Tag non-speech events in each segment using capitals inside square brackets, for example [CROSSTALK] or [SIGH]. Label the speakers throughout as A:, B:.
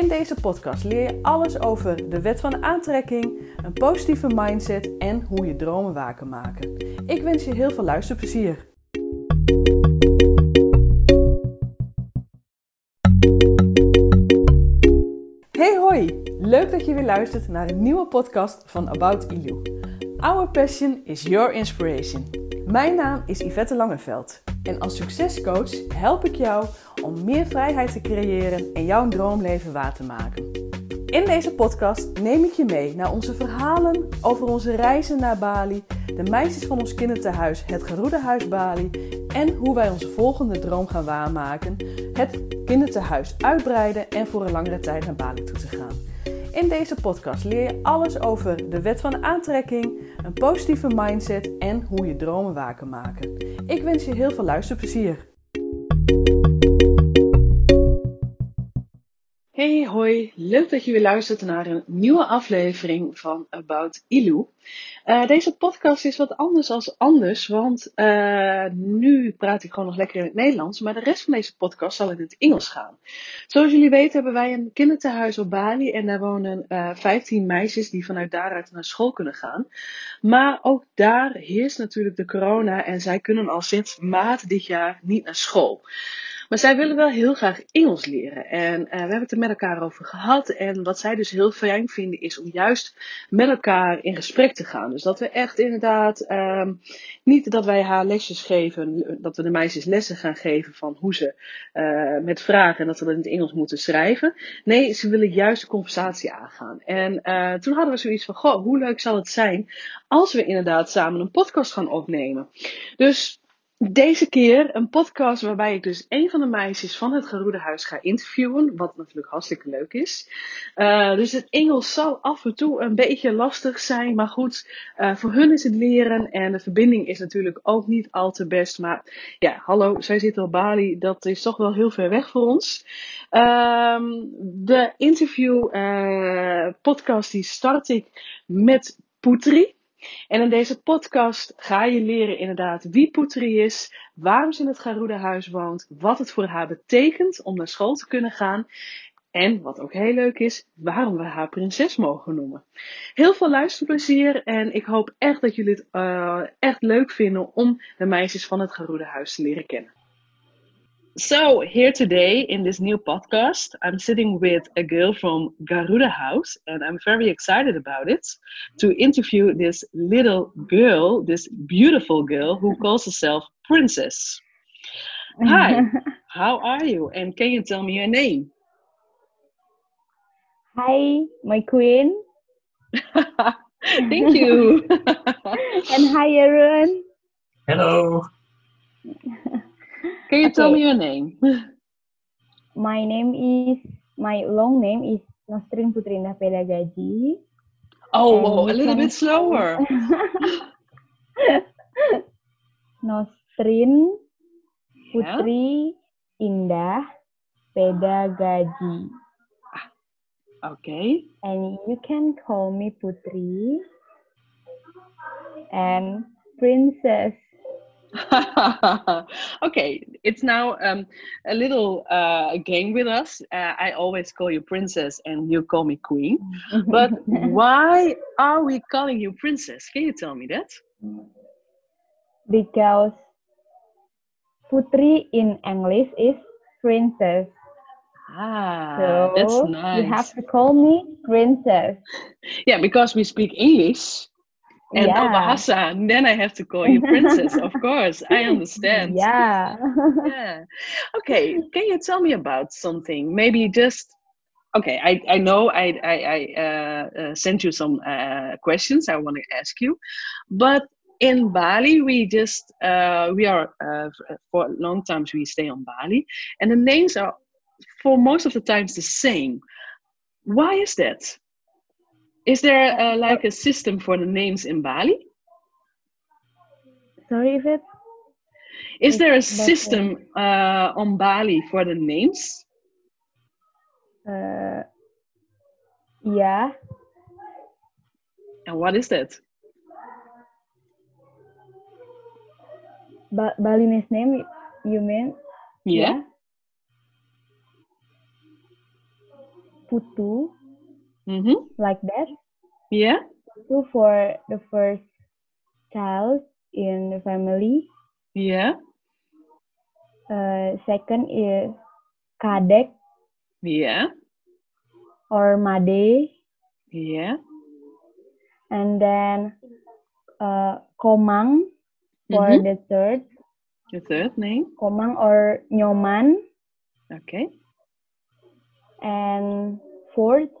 A: In deze podcast leer je alles over de wet van aantrekking, een positieve mindset en hoe je dromen kan maken. Ik wens je heel veel luisterplezier. Hey hoi, leuk dat je weer luistert naar een nieuwe podcast van About Ilu. Our passion is your inspiration. Mijn naam is Yvette Langeveld en als succescoach help ik jou om meer vrijheid te creëren en jouw droomleven waar te maken. In deze podcast neem ik je mee naar onze verhalen over onze reizen naar Bali, de meisjes van ons kinderthuis, het Geroede Huis Bali en hoe wij onze volgende droom gaan waarmaken, het kinderthuis uitbreiden en voor een langere tijd naar Bali toe te gaan. In deze podcast leer je alles over de wet van aantrekking, een positieve mindset en hoe je dromen waar kan maken. Ik wens je heel veel luisterplezier. Hey hoi, leuk dat je weer luistert naar een nieuwe aflevering van About Ilu. Uh, deze podcast is wat anders dan anders, want uh, nu praat ik gewoon nog lekker in het Nederlands, maar de rest van deze podcast zal in het Engels gaan. Zoals jullie weten hebben wij een kinderthuis op Bali en daar wonen uh, 15 meisjes die vanuit daaruit naar school kunnen gaan. Maar ook daar heerst natuurlijk de corona en zij kunnen al sinds maart dit jaar niet naar school. Maar zij willen wel heel graag Engels leren. En we hebben het er met elkaar over gehad. En wat zij dus heel fijn vinden is om juist met elkaar in gesprek te gaan. Dus dat we echt inderdaad, um, niet dat wij haar lesjes geven, dat we de meisjes lessen gaan geven van hoe ze uh, met vragen en dat ze dat in het Engels moeten schrijven. Nee, ze willen juist de conversatie aangaan. En uh, toen hadden we zoiets van, goh, hoe leuk zal het zijn als we inderdaad samen een podcast gaan opnemen. Dus deze keer een podcast waarbij ik dus een van de meisjes van het Geroede Huis ga interviewen. Wat natuurlijk hartstikke leuk is. Uh, dus het Engels zal af en toe een beetje lastig zijn. Maar goed, uh, voor hun is het leren. En de verbinding is natuurlijk ook niet al te best. Maar ja, hallo, zij zit op Bali. Dat is toch wel heel ver weg voor ons. Um, de interview uh, podcast die start ik met Poetri. En in deze podcast ga je leren inderdaad wie Poetri is, waarom ze in het Garuda huis woont, wat het voor haar betekent om naar school te kunnen gaan en wat ook heel leuk is, waarom we haar prinses mogen noemen. Heel veel luisterplezier en ik hoop echt dat jullie het uh, echt leuk vinden om de meisjes van het Garuda huis te leren kennen. So, here today in this new podcast, I'm sitting with a girl from Garuda House, and I'm very excited about it to interview this little girl, this beautiful girl who calls herself Princess. Hi, [LAUGHS] how are you? And can you tell me your name?
B: Hi, my queen. [LAUGHS]
A: Thank you. [LAUGHS]
B: and hi, everyone.
C: Hello.
A: Can you okay. tell me your name? [LAUGHS]
B: My name is my long name is Nostrin Putrindah Pedagaji.
A: Oh, whoa, a little bit slower. [LAUGHS]
B: Nostrin Putri yeah. Indah Pedagaji.
A: Okay.
B: And you can call me Putri and Princess. [LAUGHS]
A: okay, it's now um, a little uh, game with us. Uh, I always call you princess and you call me queen. but [LAUGHS] why are we calling you princess? Can you tell me that?
B: Because putri in English is princess.
A: Ah,
B: so
A: that's nice.
B: You have to call me princess. [LAUGHS]
A: Yeah, because we speak English and yeah. Bahasa, then I have to call you princess. of [LAUGHS] course, I understand.
B: Yeah.
A: yeah. Okay, can you tell me about something? Maybe just. Okay, I, I know I I, I uh, uh, sent you some uh, questions I want to ask you, but in Bali we just uh, we are uh, for long times we stay on Bali, and the names are for most of the times the same. Why is that? Is there uh, like a system for the names in Bali?
B: Sorry if it.
A: Is there a system uh, on Bali for the names?
B: Uh, yeah.
A: And what is that?
B: Ba- Balinese name, you mean?
A: Yeah.
B: Putu,
A: Mm-hmm.
B: like that.
A: Yeah.
B: Putu for the first child in the family.
A: Yeah.
B: Uh, second is Kadek
A: Yeah.
B: or Made.
A: Yeah.
B: And then uh, Komang for
A: Mhm.
B: the third.
A: The third name.
B: Komang or Nyoman.
A: Okay.
B: And fourth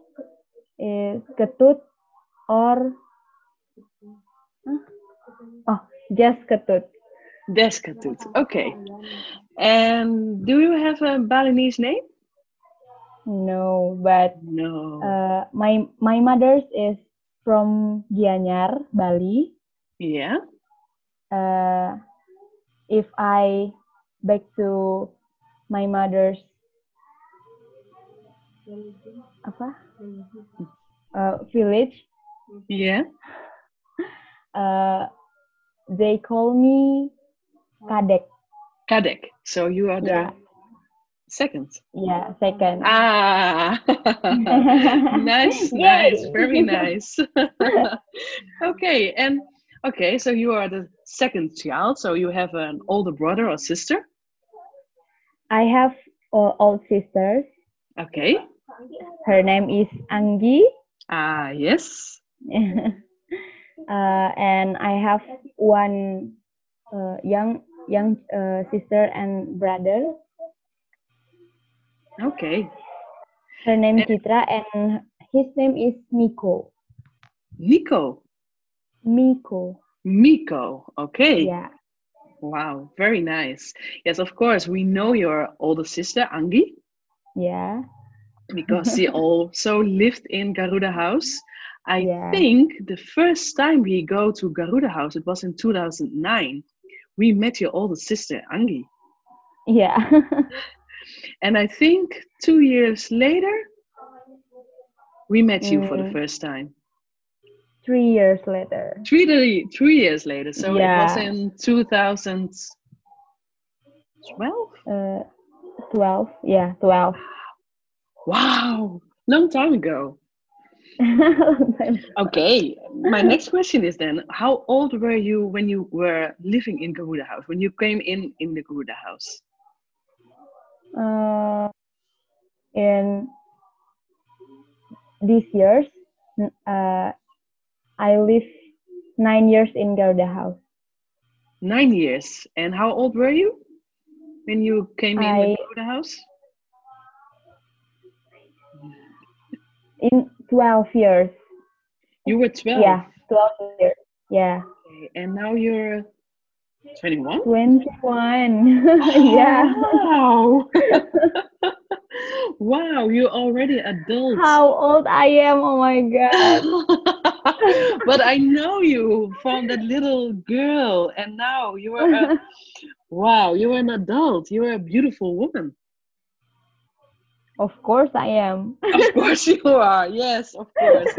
B: is Ketut or Huh? oh just Ketut.
A: Deskatut. Okay. And do you have a Balinese name?
B: No, but
A: No.
B: uh, my my mother's is from Gianyar, Bali.
A: yeah.
B: Uh, if I back to my mother's apa uh, village,
A: Yeah.
B: uh, they call me Kadek.
A: Kadek. So you are the
B: Yeah.
A: second.
B: Yeah, second.
A: Ah. [LAUGHS] nice, [LAUGHS] nice, very [LAUGHS] nice. okay, and okay, so you are the second child. So you have an older brother or sister.
B: I have uh, old sisters.
A: Okay.
B: Her name is Anggi.
A: Ah, yes. [LAUGHS]
B: uh, and I have one uh, young young uh, sister and brother.
A: Okay.
B: Her name
A: And-
B: Citra and his name is Miko.
A: Nico.
B: Miko.
A: Miko. Okay.
B: Yeah.
A: Wow, very nice. Yes, of course, we know your older sister, Anggi,
B: Yeah.
A: Because she also lived in Garuda House. I
B: Yeah.
A: think the first time we go to Garuda House, it was in 2009. We met your older sister, Anggi.
B: Yeah. [LAUGHS]
A: And I think two years later, we met you for the
B: Mm.
A: first time.
B: Three years later.
A: Three, three, three years later. So it was in 2012.
B: Uh, 12. Yeah, 12.
A: Wow, long time ago. [LAUGHS] Okay, my next question is then how old were you when you were living in Garuda House, when you came in in the Garuda House?
B: uh, in these years, uh, I live nine years in Garuda House.
A: Nine years. And how old were you when you came in
B: I-
A: the Garuda House?
B: In 12 years.
A: You were 12.
B: Yeah, 12 years. Yeah,
A: Okay, And now you're 21?
B: 21. [LAUGHS] yeah.
A: Wow. [LAUGHS] wow, you're already adult.
B: How old I am, oh my god. [LAUGHS]
A: but I know you from that little girl, and now you are a, wow, you are an adult. You are a beautiful woman.
B: Of course I am.
A: Of [LAUGHS] course you are. Yes, of course.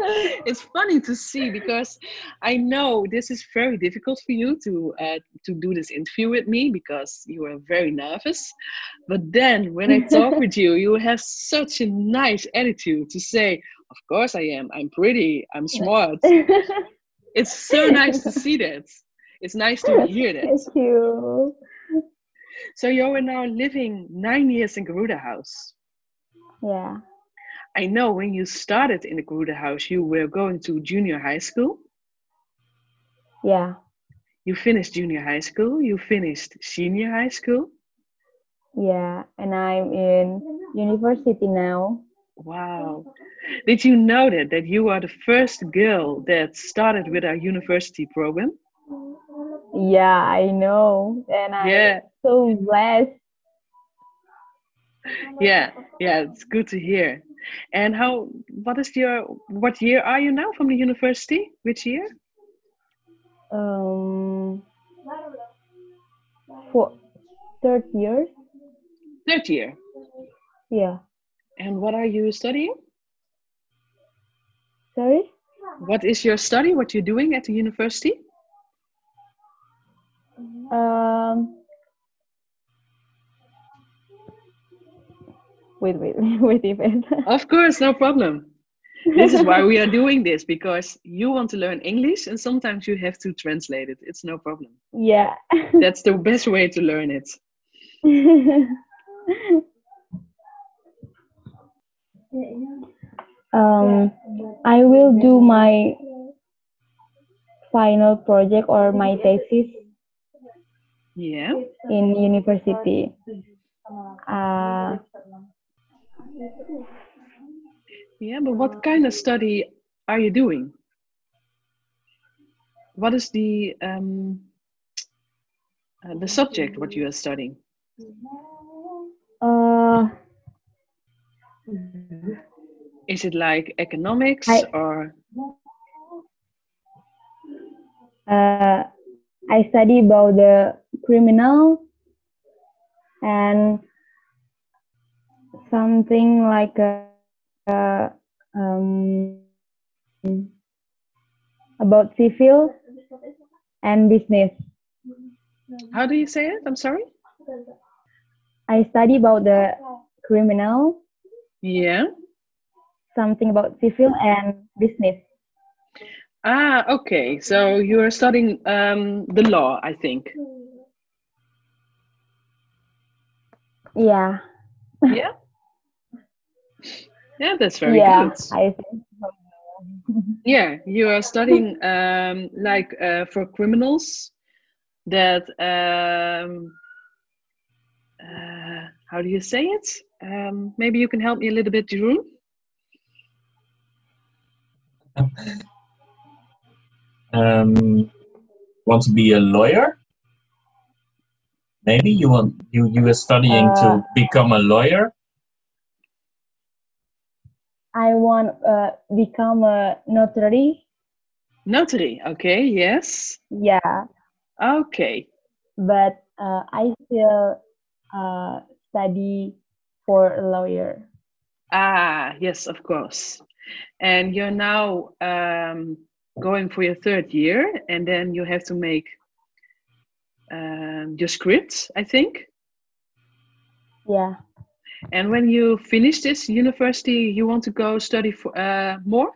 A: It's funny to see because I know this is very difficult for you to uh, to do this interview with me because you are very nervous. But then when I talk with you, you have such a nice attitude to say, "Of course I am. I'm pretty. I'm smart." [LAUGHS] It's so nice to see that. It's nice to hear that.
B: Thank you.
A: So you are now living nine years in Garuda House.
B: Yeah.
A: I know when you started in the Garuda House, you were going to junior high school.
B: Yeah.
A: You finished junior high school. You finished senior high school.
B: Yeah. And I'm in university now.
A: Wow. Did you know that, that you are the first girl that started with our university program?
B: Yeah, I know. And I'm
A: Yeah.
B: so blessed.
A: Yeah, yeah, it's good to hear. And how? What is your? What year are you now from the university? Which year?
B: Um, for third year.
A: Third year.
B: Yeah.
A: And what are you studying?
B: Sorry.
A: What is your study? What you're doing at the university?
B: Um. Wait, wait, [LAUGHS] wait.
A: Of course, no problem. This is why we are doing this because you want to learn English and sometimes you have to translate it. It's no problem.
B: yeah. [LAUGHS]
A: That's the best way to learn it. [LAUGHS]
B: um, I will do my final project or my thesis
A: Yeah.
B: in university. Uh,
A: Yeah, but what kind of study are you doing? What is the um, uh, the subject what you are studying?
B: uh,
A: Is it like economics
B: I-
A: or
B: uh, I study about the criminal and something like a, uh, um, about civil and business.
A: how do you say it? I'm sorry.
B: I study about the criminal,
A: Yeah.
B: something about civil and business.
A: Ah, okay. So you are studying um, the law, I think.
B: Yeah.
A: Yeah. Yeah, that's very
B: yeah,
A: good.
B: I think. [LAUGHS]
A: Yeah, you are studying um, like uh, for criminals that um, uh, how do you say it? Um, maybe you can help me a little bit, Jeroen.
C: um, want to be a lawyer maybe you want you you are studying
B: Uh,
C: to become a lawyer
B: I want uh become a notary.
A: Notary. Okay. Yes.
B: Yeah,
A: Okay.
B: but uh, I still uh study for a lawyer.
A: Ah, yes, of course. And you're now um, going for your third year, and then you have to make um, your script, I think.
B: Yeah.
A: And when you finish this university, you want to go study for uh, more?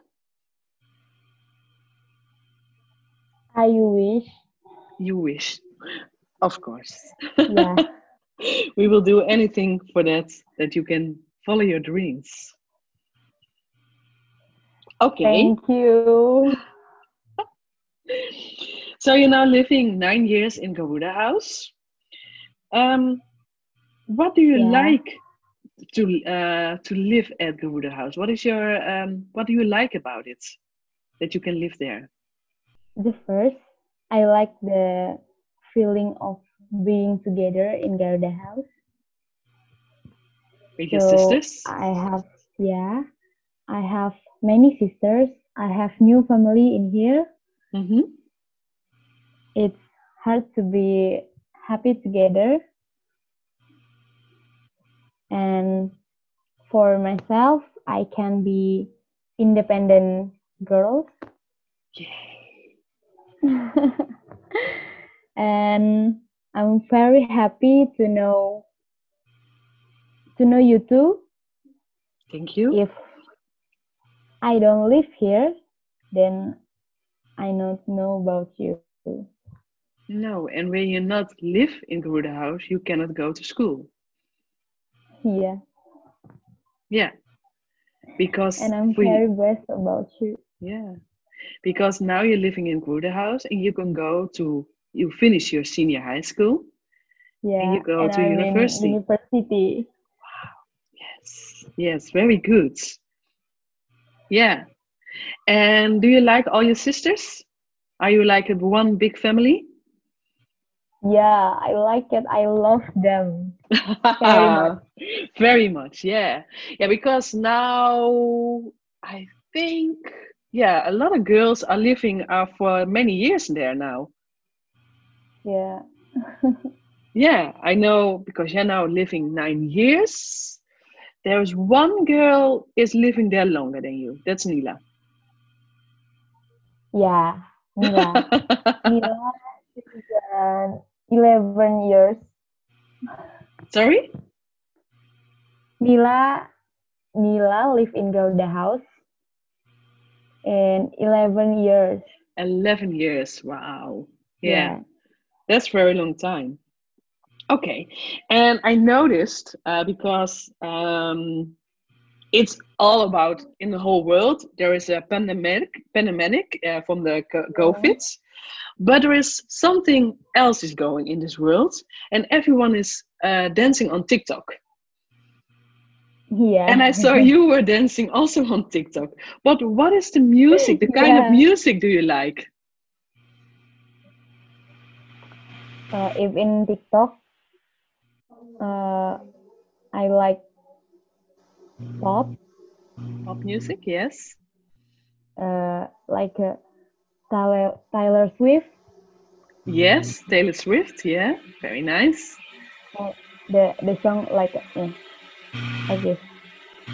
B: I wish.
A: You wish, of course.
B: Yeah. [LAUGHS]
A: we will do anything for that, that you can follow your dreams. Okay.
B: Thank you. [LAUGHS]
A: So you're now living nine years in Garuda House. Um, what do you
B: Yeah.
A: like to uh, to live at the Garuda House? What is your um, what do you like about it that you can live there?
B: The first, I like the feeling of being together in Garuda House.
A: With your
B: So
A: sisters?
B: I have, yeah, I have many sisters. I have new family in here.
A: Mm-hmm.
B: It's hard to be happy together. And for myself, I can be independent girl. [LAUGHS] And I'm very happy to know to know you too.
A: Thank you.
B: If I don't live here, then I don't know about you.
A: No, and when you not live in Garuda House, you cannot go to school.
B: Yeah,
A: Yeah, because
B: and I'm
A: you-
B: very blessed about you.
A: Yeah, because now you're living in House and you can go to you finish your senior high school.
B: Yeah,
A: you go
B: and
A: to
B: I'm
A: university.
B: University.
A: Yes, yes, very good. Yeah, and do you like all your sisters? Are you like a one big family?
B: Yeah, I like it. I love them. Very [LAUGHS] much.
A: Very much, yeah. Yeah, because now I think, yeah, a lot of girls are living uh, for many years there now.
B: Yeah. [LAUGHS]
A: Yeah, I know because you're now living nine years. There's one girl is living there longer than you. That's Nila.
B: Yeah. Mila. Mila [LAUGHS] is 11 years.
A: Sorry?
B: Mila Mila live in Garuda house in 11 years.
A: 11 years. Wow. Yeah, that's very long time. Okay. And I noticed uh, because um, it's all about in the whole world, there is a pandemic, pandemic uh, from the co- COVID. But there is something else is going in this world, and everyone is uh, dancing on TikTok.
B: Yeah.
A: And I saw [LAUGHS] you were dancing also on TikTok. But what is the music? The kind of music do you like?
B: uh, if in TikTok, uh, I like pop,
A: Pop music, yes.
B: uh, like uh, Tyler Tyler Swift.
A: Yes, Taylor Swift, yeah. Very nice.
B: The the song like uh, like this.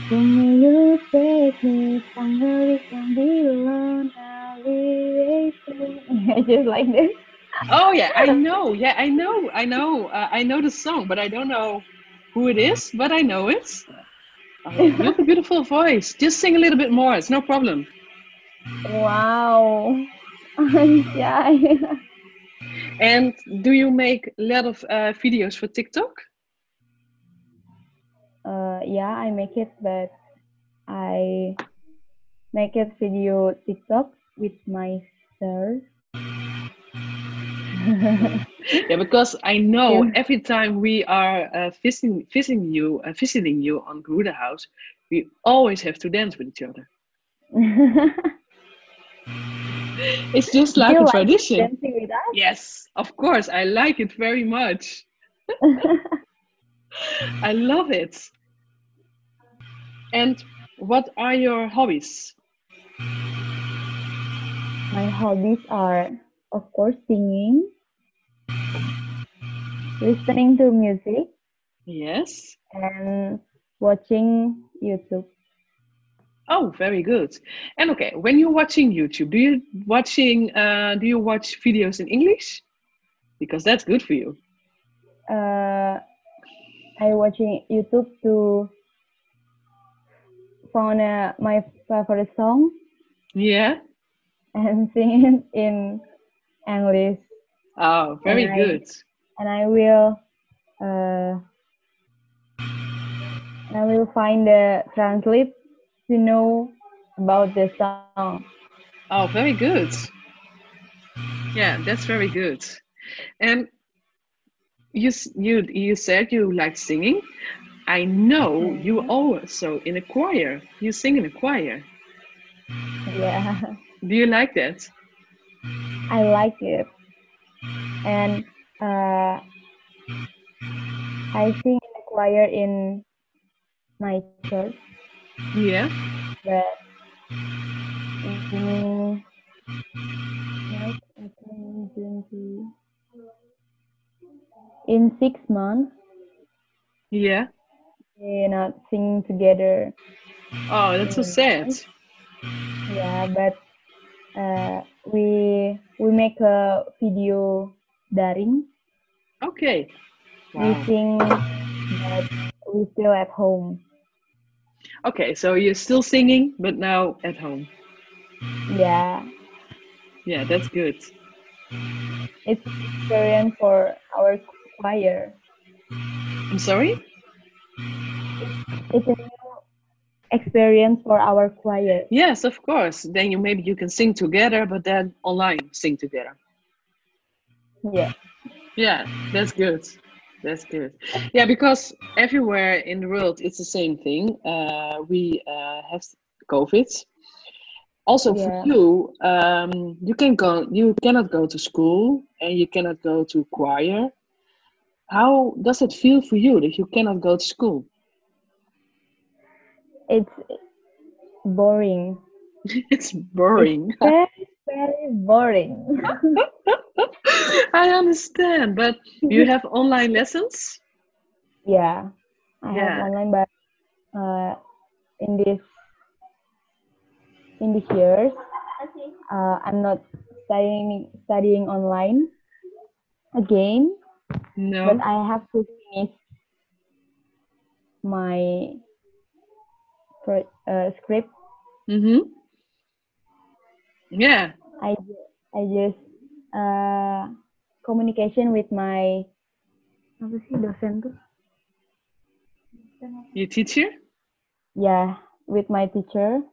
B: When you take me somewhere can be alone, I'll be waiting. Just like this.
A: Oh yeah, I know. Yeah, I know. I know. Uh, I know the song, but I don't know who it is. But I know it. [LAUGHS] Oh, you have a beautiful voice. Just sing a little bit more. It's no problem.
B: Wow. [LAUGHS] I'm.
A: And do you make a lot of uh, videos for TikTok?
B: uh, yeah, I make it, but I make it video TikTok with my sir. [LAUGHS]
A: Yeah, because I know
B: Yeah.
A: every time we are uh, visiting visiting you uh, visiting you on Garuda House, we always have to dance with each other. [LAUGHS] It's just like
B: you
A: a
B: like
A: tradition.
B: dancing with us?
A: Yes, of course. I like it very much. [LAUGHS] I love it. And what are your hobbies?
B: My hobbies are, of course, singing, listening to music,
A: Yes.
B: and watching YouTube.
A: Oh, very good. And okay, when you're watching YouTube, do you watching uh, do you watch videos in English? Because that's good for you.
B: Uh, I watching YouTube to find uh, my favorite song
A: Yeah.
B: and [LAUGHS] sing it in English.
A: Oh, very
B: And I-
A: good.
B: and I will uh, I will find the translate to know about the song.
A: Oh, very good. Yeah, that's very good. And you you you said you like singing. I know you also in a choir. You sing in a choir.
B: Yeah,
A: Do you like that?
B: I like it, and uh, I sing in the choir in my church,
A: Yeah.
B: but in like, I think June to- in six months
A: Yeah.
B: we're not singing together.
A: Oh, that's so sad.
B: Yeah, but uh, we we make a video daring.
A: Okay.
B: We
A: Wow.
B: sing, but we still at home.
A: Okay, so you're still singing, but now at home.
B: Yeah,
A: Yeah, that's good.
B: it's experience for our choir.
A: I'm sorry?
B: It's a new experience for our choir.
A: Yes, of course. Then you maybe you can sing together, but then online sing together.
B: Yeah,
A: Yeah, that's good. That's good. Yeah, because everywhere in the world it's the same thing. Uh, we uh, have COVID. Also
B: Yeah.
A: for you, um, you can go. You cannot go to school and you cannot go to choir. How does it feel for you that you cannot go to school?
B: It's boring. [LAUGHS]
A: it's boring.
B: Very, very boring. [LAUGHS]
A: I understand, but you have online lessons?
B: yeah, I
A: Yeah.
B: have online, but uh, in this in this years, uh, I'm not studying studying online again.
A: No.
B: but I have to finish my pro- uh, script.
A: Mm-hmm. Yeah.
B: I I just uh, communication with my apa sih dosen tuh?
A: Your teacher?
B: Yeah, with my teacher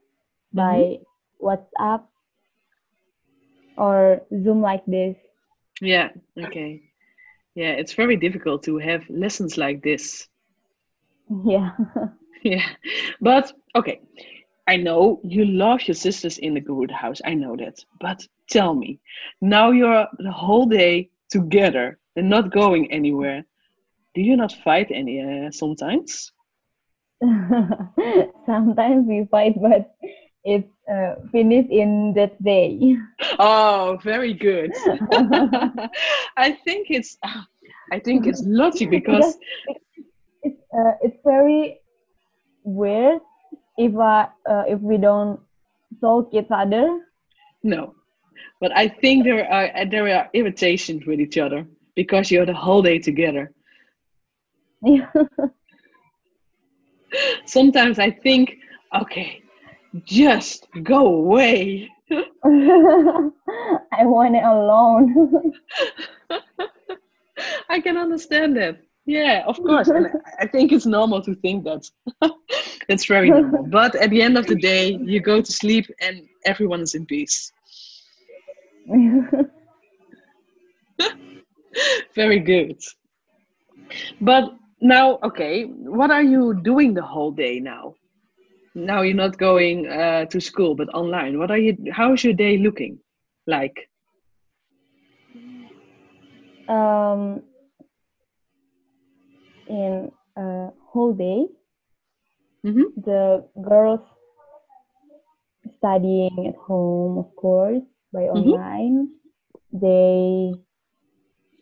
B: by WhatsApp or Zoom like this.
A: Yeah. Okay. Yeah, it's very difficult to have lessons like this. [LAUGHS]
B: Yeah, [LAUGHS]
A: Yeah. But okay. I know you love your sisters in the good house. I know that. But tell me, now you're the whole day together and not going anywhere. Do you not fight any uh, sometimes? [LAUGHS]
B: sometimes we fight, but it's uh, finished in that day.
A: Oh, very good. [LAUGHS] I think it's I think it's logic [LAUGHS] because
B: it's uh, it's very weird if uh, uh, if we don't talk each other.
A: no. But I think there are uh, there are irritations with each other because you're the whole day together. [LAUGHS] Sometimes I think, okay, just go away. [LAUGHS]
B: I want it alone. [LAUGHS]
A: I can understand that. Yeah, of course. And I think it's normal to think that. That's very normal. [LAUGHS] But at the end of the day, you go to sleep and everyone is in peace. [LAUGHS] Very good. But now, okay, what are you doing the whole day now? Now you're not going uh, to school, but online. What are you? How is your day looking like?
B: um, in a whole day,
A: hmm
B: the girls studying at home, of course, by
A: Mhm.
B: online. They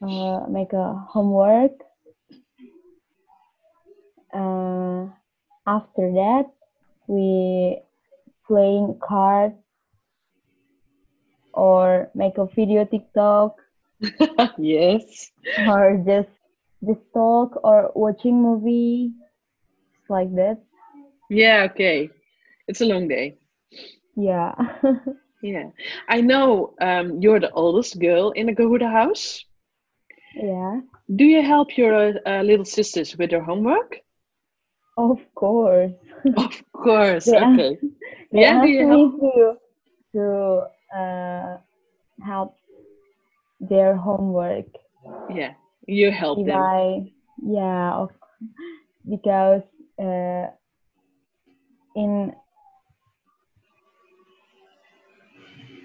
B: uh, make a homework. Uh, after that, we playing cards or make a video TikTok [LAUGHS]
A: yes.
B: or just just talk or watching movie like that.
A: Yeah. Okay. It's a long day.
B: Yeah. [LAUGHS]
A: Yeah. I know um, you're the oldest girl in the Garuda house.
B: yeah.
A: Do you help your uh, little sisters with their homework?
B: Of course. [LAUGHS]
A: Of course.
B: Yeah.
A: Okay.
B: They
A: Yeah, do you help?
B: to to uh, help their homework.
A: Yeah. You help
B: If
A: them.
B: I yeah, of, because uh, in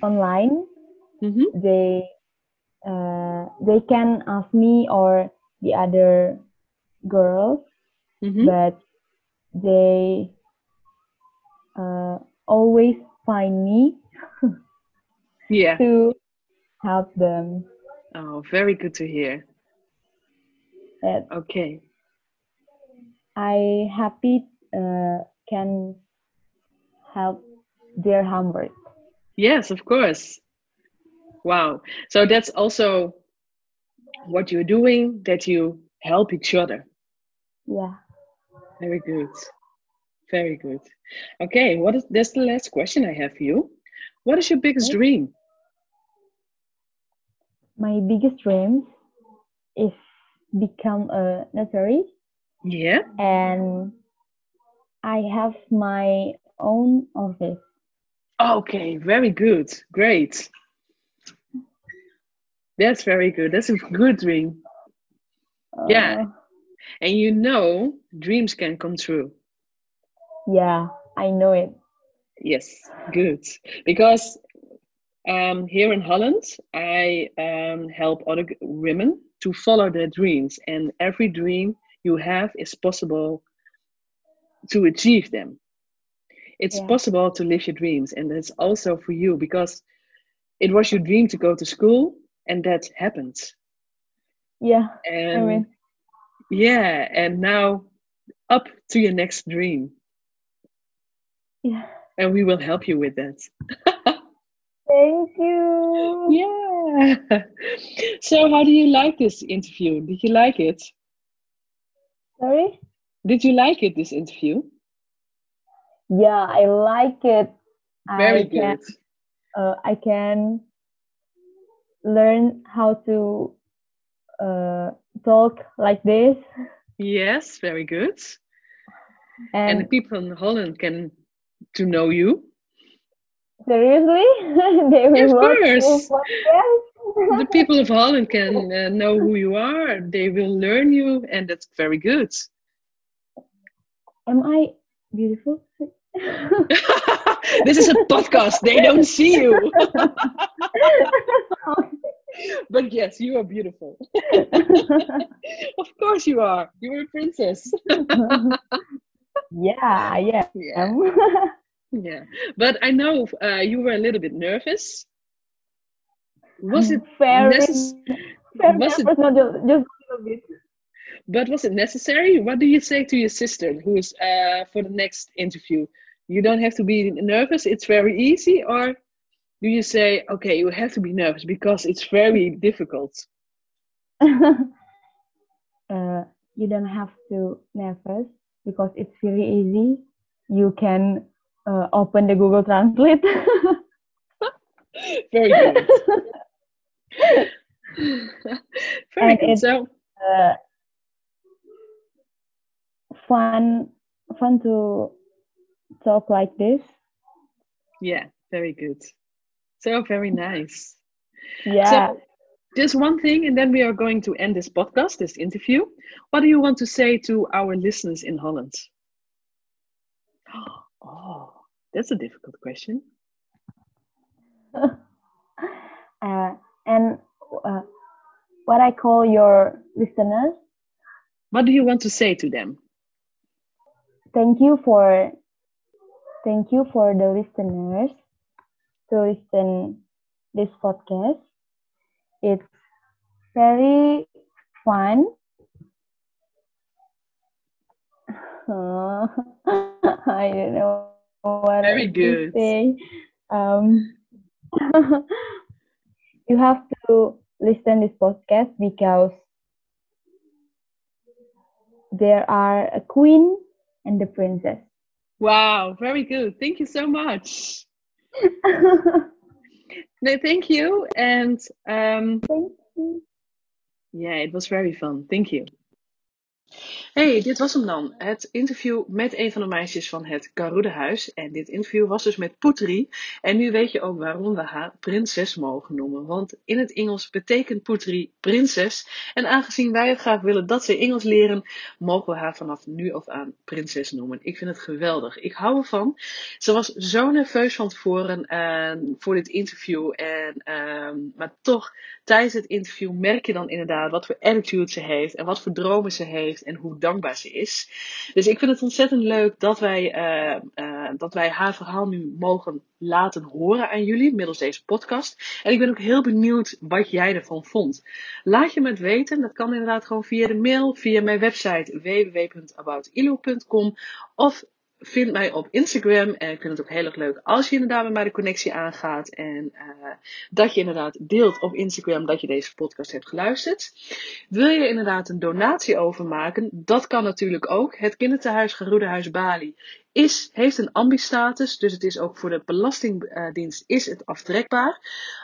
B: online
A: hmm
B: they uh, they can ask me or the other girls,
A: hmm
B: but they uh, always find me [LAUGHS]
A: Yeah.
B: to help them.
A: Oh, very good to hear. Okay.
B: I happy uh, can help their homework.
A: Yes, of course. Wow. So that's also what you're doing, that you help each other.
B: Yeah.
A: Very good. Very good. Okay, what is that's the last question I have for you. What is your biggest
B: Okay.
A: dream?
B: My biggest dream is become a notary
A: Yeah.
B: and I have my own office.
A: Okay, very good. Great. That's very good. That's a good dream. Yeah.
B: Uh,
A: And you know, dreams can come true.
B: yeah, I know it.
A: Yes, good. Because um, here in Holland, I um, help other women to follow their dreams, and every dream you have is possible to achieve them. It's
B: Yeah.
A: possible to live your dreams, and that's also for you because it was your dream to go to school, and that happened.
B: Yeah.
A: And
B: I mean,
A: yeah, and now up to your next dream,
B: yeah.
A: and we will help you with that.
B: Thank you. [LAUGHS]
A: Yeah. [LAUGHS] So, how do you like this interview? Did you like it?
B: Sorry.
A: Did you like it, this interview?
B: Yeah, I like it.
A: Very
B: I can,
A: good.
B: uh, I can learn how to uh, talk like this,
A: Yes, very good. And
B: and
A: the people in Holland can to know you.
B: seriously, [LAUGHS] they will
A: Of
B: watch
A: course. The people of Holland can uh, know who you are. They will learn you, and that's very good.
B: Am I beautiful? [LAUGHS]
A: this is a podcast. They don't see you. [LAUGHS] but yes, you are beautiful. [LAUGHS] of course you are. You're a princess.
B: yeah, yeah.
A: Yeah. Yeah. But I know uh, you were a little bit nervous. Was it
B: very,
A: necess-
B: very
A: was it-
B: nervous, not just, just a little bit.
A: But was it necessary? What do you say to your sister who is uh, for the next interview? You don't have to be nervous, it's very easy, or do you say, okay, you have to be nervous because it's very difficult? [LAUGHS]
B: uh, you don't have to nervous because it's very easy. You can uh, open the Google Translate. [LAUGHS]
A: Very good. [LAUGHS] very
B: And
A: good.
B: it's-
A: So
B: uh, fun, fun to talk like this.
A: yeah, very good. So very nice.
B: Yeah.
A: So just one thing, and then we are going to end this podcast, this interview. What do you want to say to our listeners in Holland? [GASPS] Oh, that's a difficult question. [LAUGHS]
B: uh, and uh, what I call your listeners,
A: What do you want to say to them?
B: Thank you for thank you for the listeners to listen this podcast. It's very fun. [LAUGHS] I don't know what
A: Very good.
B: say. Um, [LAUGHS] you have to listen this podcast because there are a queen and the princess.
A: Wow, very good. Thank you so much. [LAUGHS] No, thank you. And um,
B: Thank you.
A: yeah, it was very fun. Thank you. Hey, dit was hem dan. Het interview met een van de meisjes van het Garudehuis. En dit interview was dus met Putri. En nu weet je ook waarom we haar prinses mogen noemen. Want in het Engels betekent Putri prinses. En aangezien wij graag willen dat ze Engels leren, mogen we haar vanaf nu af aan prinses noemen. Ik vind het geweldig. Ik hou ervan. Ze was zo nerveus van tevoren eh, voor dit interview. En, ehm, maar toch, tijdens het interview merk je dan inderdaad wat voor attitude ze heeft. En wat voor dromen ze heeft. En hoe dankbaar ze is. Dus ik vind het ontzettend leuk dat wij, eh, eh, dat wij haar verhaal nu mogen laten horen aan jullie. Middels deze podcast. En ik ben ook heel benieuwd wat jij ervan vond. Laat je me het weten. Dat kan inderdaad gewoon via de mail. Via mijn website www.aboutilo.com. Of vind mij op Instagram. En ik vind het ook heel erg leuk als je inderdaad met mij de connectie aangaat. En eh, dat je inderdaad deelt op Instagram dat je deze podcast hebt geluisterd. Wil je inderdaad een donatie overmaken? Dat kan natuurlijk ook. Het kinderthuis Geroedehuis Bali is, heeft een ambi-status. Dus het is ook voor de Belastingdienst is het aftrekbaar.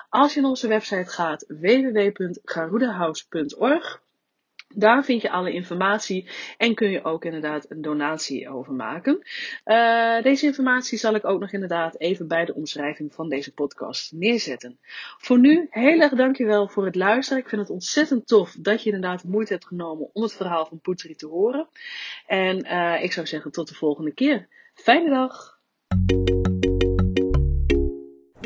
A: Als je naar onze website gaat www.garudehuis.org daar vind je alle informatie en kun je ook inderdaad een donatie overmaken. Uh, deze informatie zal ik ook nog inderdaad even bij de omschrijving van deze podcast neerzetten. Voor nu, heel erg dankjewel voor het luisteren. Ik vind het ontzettend tof dat je inderdaad de moeite hebt genomen om het verhaal van Poetri te horen. En uh, ik zou zeggen tot de volgende keer. Fijne dag!